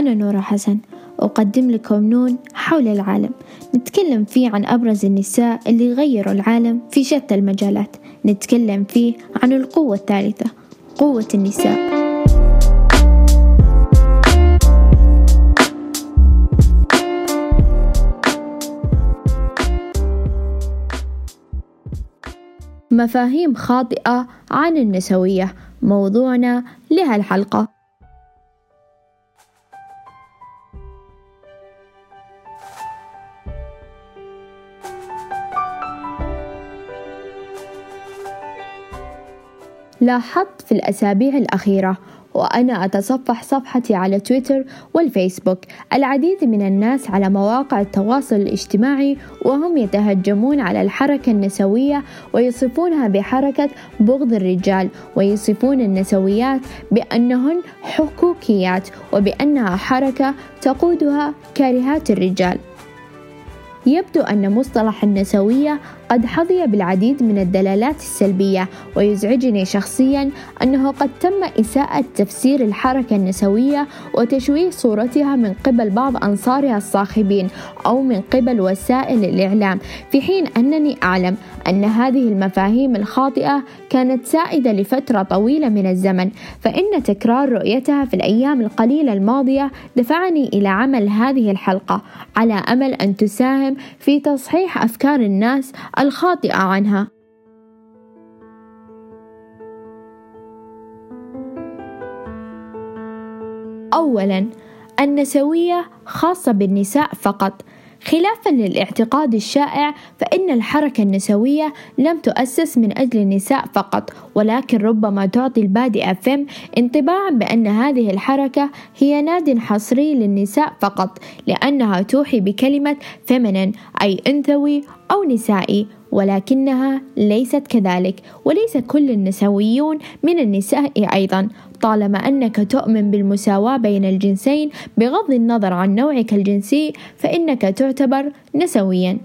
أنا نورة حسن. أقدم لكم نون حول العالم. نتكلم فيه عن أبرز النساء اللي غيروا العالم في شتى المجالات. نتكلم فيه عن القوة الثالثة قوة النساء. مفاهيم خاطئة عن النسوية. موضوعنا لهالحلقة لاحظت في الأسابيع الأخيرة وأنا أتصفح صفحتي على تويتر والفيسبوك. العديد من الناس على مواقع التواصل الاجتماعي وهم يتهجمون على الحركة النسوية ويصفونها بحركة بغض الرجال ويصفون النسويات بأنهن حقوقيات وبأنها حركة تقودها كارهات الرجال. يبدو أن مصطلح النسوية قد حظي بالعديد من الدلالات السلبية ويزعجني شخصيا أنه قد تم إساءة تفسير الحركة النسوية وتشويه صورتها من قبل بعض أنصارها الصاخبين أو من قبل وسائل الإعلام في حين أنني أعلم أن هذه المفاهيم الخاطئة كانت سائدة لفترة طويلة من الزمن فإن تكرار رؤيتها في الأيام القليلة الماضية دفعني إلى عمل هذه الحلقة على أمل أن تساهم في تصحيح أفكار الناس الخاطئة عنها. أولاً النسوية خاصة بالنساء فقط. خلافا للاعتقاد الشائع فإن الحركة النسوية لم تؤسس من أجل النساء فقط ولكن ربما تعطي البادئ فم انطباعا بأن هذه الحركة هي ناد حصري للنساء فقط لأنها توحي بكلمة فيمينين أي أنثوي أو نسائي ولكنها ليست كذلك وليس كل النسويون من النساء أيضا. طالما أنك تؤمن بالمساواة بين الجنسين بغض النظر عن نوعك الجنسي فإنك تعتبر نسويا.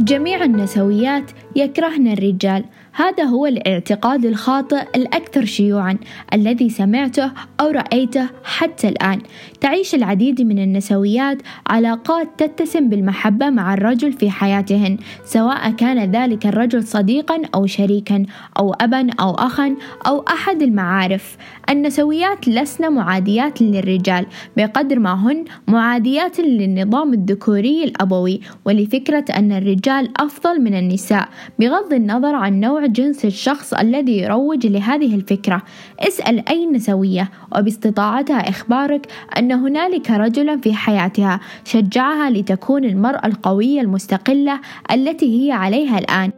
جميع النسويات يكرهن الرجال هذا هو الاعتقاد الخاطئ الأكثر شيوعًا الذي سمعته أو رأيته حتى الآن. تعيش العديد من النسويات علاقات تتسم بالمحبة مع الرجل في حياتهن، سواء كان ذلك الرجل صديقًا أو شريكًا أو أبًا أو أخًا أو أحد المعارف. النسويات لسن معاديات للرجال بقدر ما هن معاديات للنظام الذكوري الأبوي ولفكرة أن الرجال أفضل من النساء بغض النظر عن نوع جنس الشخص الذي يروج لهذه الفكرة. اسأل أي نسوية وباستطاعتها إخبارك أن هنالك رجلا في حياتها شجعها لتكون المرأة القوية المستقلة التي هي عليها الآن.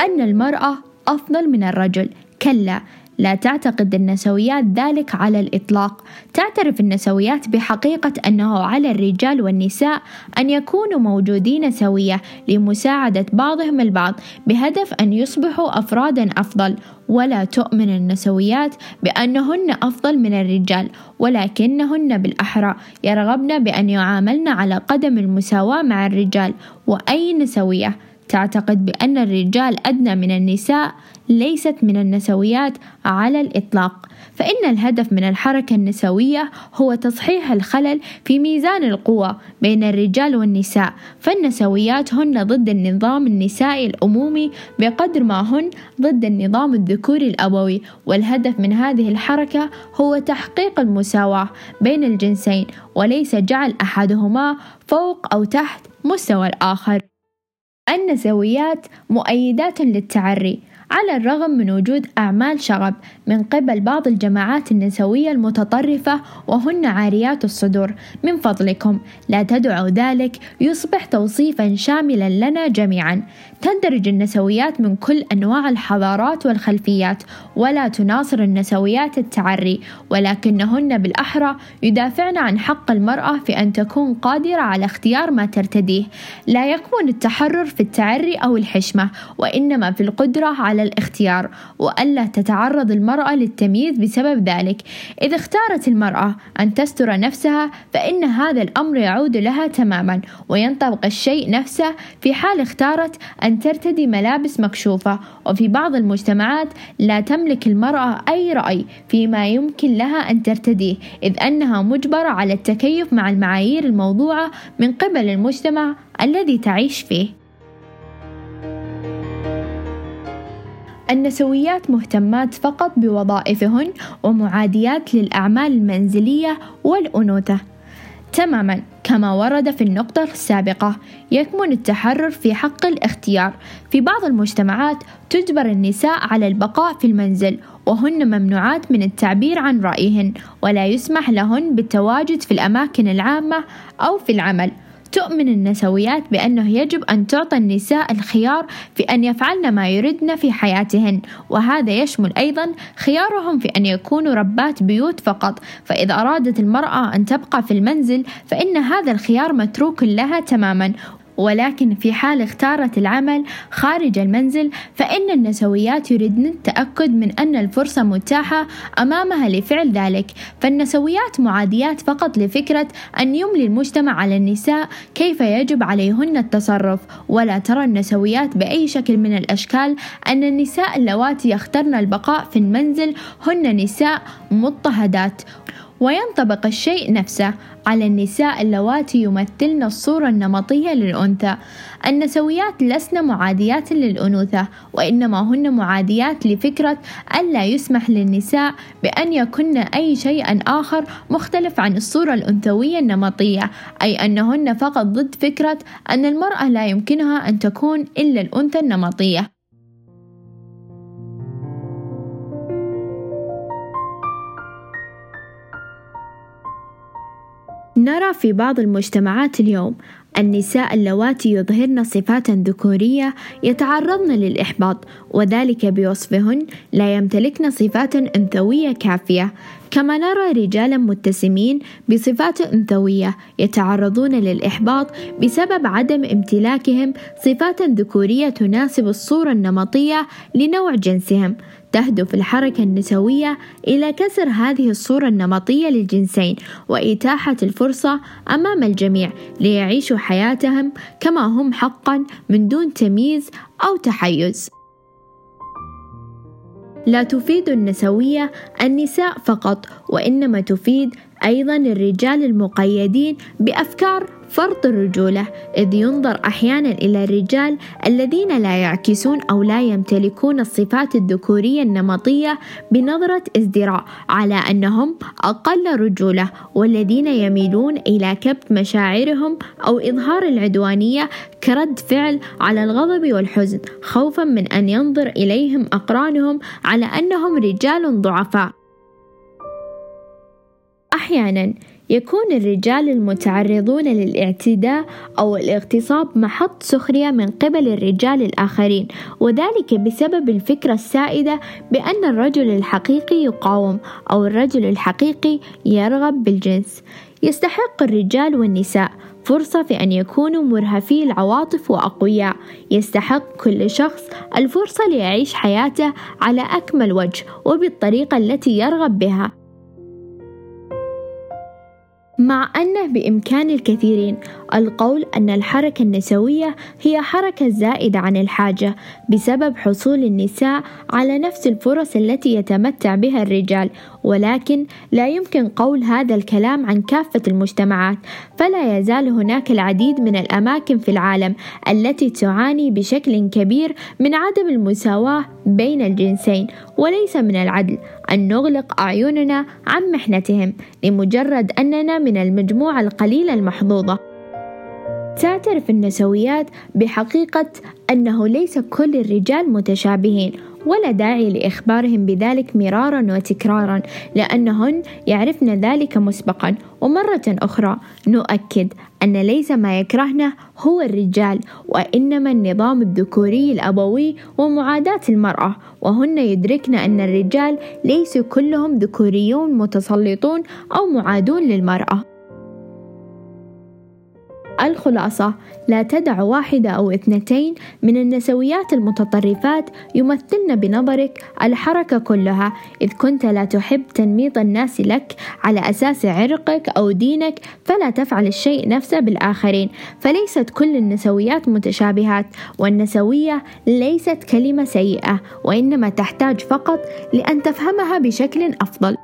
أن المرأة أفضل من الرجل. كلا. لا تعتقد النسويات ذلك على الإطلاق. تعترف النسويات بحقيقة أنه على الرجال والنساء أن يكونوا موجودين سوية لمساعدة بعضهم البعض بهدف أن يصبحوا أفرادا أفضل. ولا تؤمن النسويات بأنهن أفضل من الرجال ولكنهن بالأحرى. يرغبن بأن يعاملن على قدم المساواة مع الرجال. وأي نسوية تعتقد بأن الرجال أدنى من النساء ليست من النسويات على الإطلاق. فإن الهدف من الحركة النسوية هو تصحيح الخلل في ميزان القوى بين الرجال والنساء. فالنسويات هن ضد النظام النسائي الأمومي بقدر ما هن ضد النظام الذكوري الأبوي. والهدف من هذه الحركة هو تحقيق المساواة بين الجنسين وليس جعل أحدهما فوق أو تحت مستوى الآخر. النسويات مؤيدات للتعري على الرغم من وجود أعمال شغب من قبل بعض الجماعات النسوية المتطرفة وهن عاريات الصدور. من فضلكم لا تدعوا ذلك يصبح توصيفا شاملا لنا جميعا. تندرج النسويات من كل أنواع الحضارات والخلفيات ولا تناصر النسويات التعري ولكنهن بالأحرى يدافعن عن حق المرأة في أن تكون قادرة على اختيار ما ترتديه. لا يكمن التحرر في التعري أو الحشمة وإنما في القدرة على الاختيار وألا تتعرض المرأة للتمييز بسبب ذلك. إذا اختارت المرأة أن تستر نفسها فإن هذا الأمر يعود لها تماما وينطبق الشيء نفسه في حال اختارت أن ترتدي ملابس مكشوفة وفي بعض المجتمعات لا تملك المرأة أي رأي فيما يمكن لها أن ترتديه إذ أنها مجبرة على التكيف مع المعايير الموضوعة من قبل المجتمع الذي تعيش فيه. النسويات مهتمات فقط بوظائفهن ومعاديات للأعمال المنزلية والأنوثة. تماما كما ورد في النقطة السابقة. يكمن التحرر في حق الاختيار. في بعض المجتمعات تجبر النساء على البقاء في المنزل وهن ممنوعات من التعبير عن رأيهن ولا يسمح لهن بالتواجد في الأماكن العامة أو في العمل. تؤمن النسويات بأنه يجب أن تعطى النساء الخيار في أن يفعلن ما يردن في حياتهن وهذا يشمل أيضا خيارهم في أن يكونوا ربات بيوت فقط. فإذا أرادت المرأة أن تبقى في المنزل فإن هذا الخيار متروك لها تماما. ولكن في حال اختارت العمل خارج المنزل فإن النسويات يريدن التأكد من أن الفرصة متاحة أمامها لفعل ذلك. فالنسويات معاديات فقط لفكرة أن يملي المجتمع على النساء كيف يجب عليهن التصرف. ولا ترى النسويات بأي شكل من الأشكال أن النساء اللواتي يخترن البقاء في المنزل هن نساء مضطهدات. وينطبق الشيء نفسه على النساء اللواتي يمثلن الصورة النمطية للأنثى. النسويات لسن معاديات للأنوثة وإنما هن معاديات لفكرة ألا يسمح للنساء بأن يكن أي شيء آخر مختلف عن الصورة الأنثوية النمطية أي أنهن فقط ضد فكرة أن المرأة لا يمكنها أن تكون إلا الأنثى النمطية. نرى في بعض المجتمعات اليوم النساء اللواتي يظهرن صفات ذكورية يتعرضن للإحباط وذلك بوصفهن لا يمتلكن صفات أنثوية كافية. كما نرى رجالا متسمين بصفات أنثوية يتعرضون للإحباط بسبب عدم امتلاكهم صفات ذكورية تناسب الصورة النمطية لنوع جنسهم. تهدف الحركة النسوية إلى كسر هذه الصورة النمطية للجنسين وإتاحة الفرصة أمام الجميع ليعيشوا حياتهم كما هم حقا من دون تمييز أو تحيز. لا تفيد النسوية النساء فقط وإنما تفيد أيضا الرجال المقيدين بأفكار فرط الرجولة إذ ينظر أحيانا إلى الرجال الذين لا يعكسون أو لا يمتلكون الصفات الذكورية النمطية بنظرة ازدراء على أنهم أقل رجولة والذين يميلون إلى كبت مشاعرهم أو إظهار العدوانية كرد فعل على الغضب والحزن خوفا من أن ينظر إليهم أقرانهم على أنهم رجال ضعفاء. أحيانا يكون الرجال المتعرضون للاعتداء أو الاغتصاب محط سخرية من قبل الرجال الآخرين وذلك بسبب الفكرة السائدة بأن الرجل الحقيقي يقاوم أو الرجل الحقيقي يرغب بالجنس. يستحق الرجال والنساء فرصة في أن يكونوا مرهفي العواطف وأقوياء. يستحق كل شخص الفرصة ليعيش حياته على أكمل وجه وبالطريقة التي يرغب بها. مع أنه بإمكان الكثيرين القول أن الحركة النسوية هي حركة زائدة عن الحاجة بسبب حصول النساء على نفس الفرص التي يتمتع بها الرجال ولكن لا يمكن قول هذا الكلام عن كافة المجتمعات فلا يزال هناك العديد من الأماكن في العالم التي تعاني بشكل كبير من عدم المساواة بين الجنسين وليس من العدل أن نغلق أعيننا عن محنتهم لمجرد أننا من المجموعة القليلة المحظوظة. تعترف النسويات بحقيقة أنه ليس كل الرجال متشابهين ولا داعي لإخبارهم بذلك مرارا وتكرارا لأنهن يعرفن ذلك مسبقا. ومرة أخرى نؤكد أن ليس ما يكرهنه هو الرجال وإنما النظام الذكوري الأبوي ومعاداة المرأة. وهن يدركن أن الرجال ليسوا كلهم ذكوريون متسلطون أو معادون للمرأة. الخلاصة. لا تدع واحدة أو اثنتين من النسويات المتطرفات يمثلن بنظرك الحركة كلها إذ كنت لا تحب تنميط الناس لك على أساس عرقك أو دينك فلا تفعل الشيء نفسه بالآخرين. فليست كل النسويات متشابهات والنسوية ليست كلمة سيئة وإنما تحتاج فقط لأن تفهمها بشكل أفضل.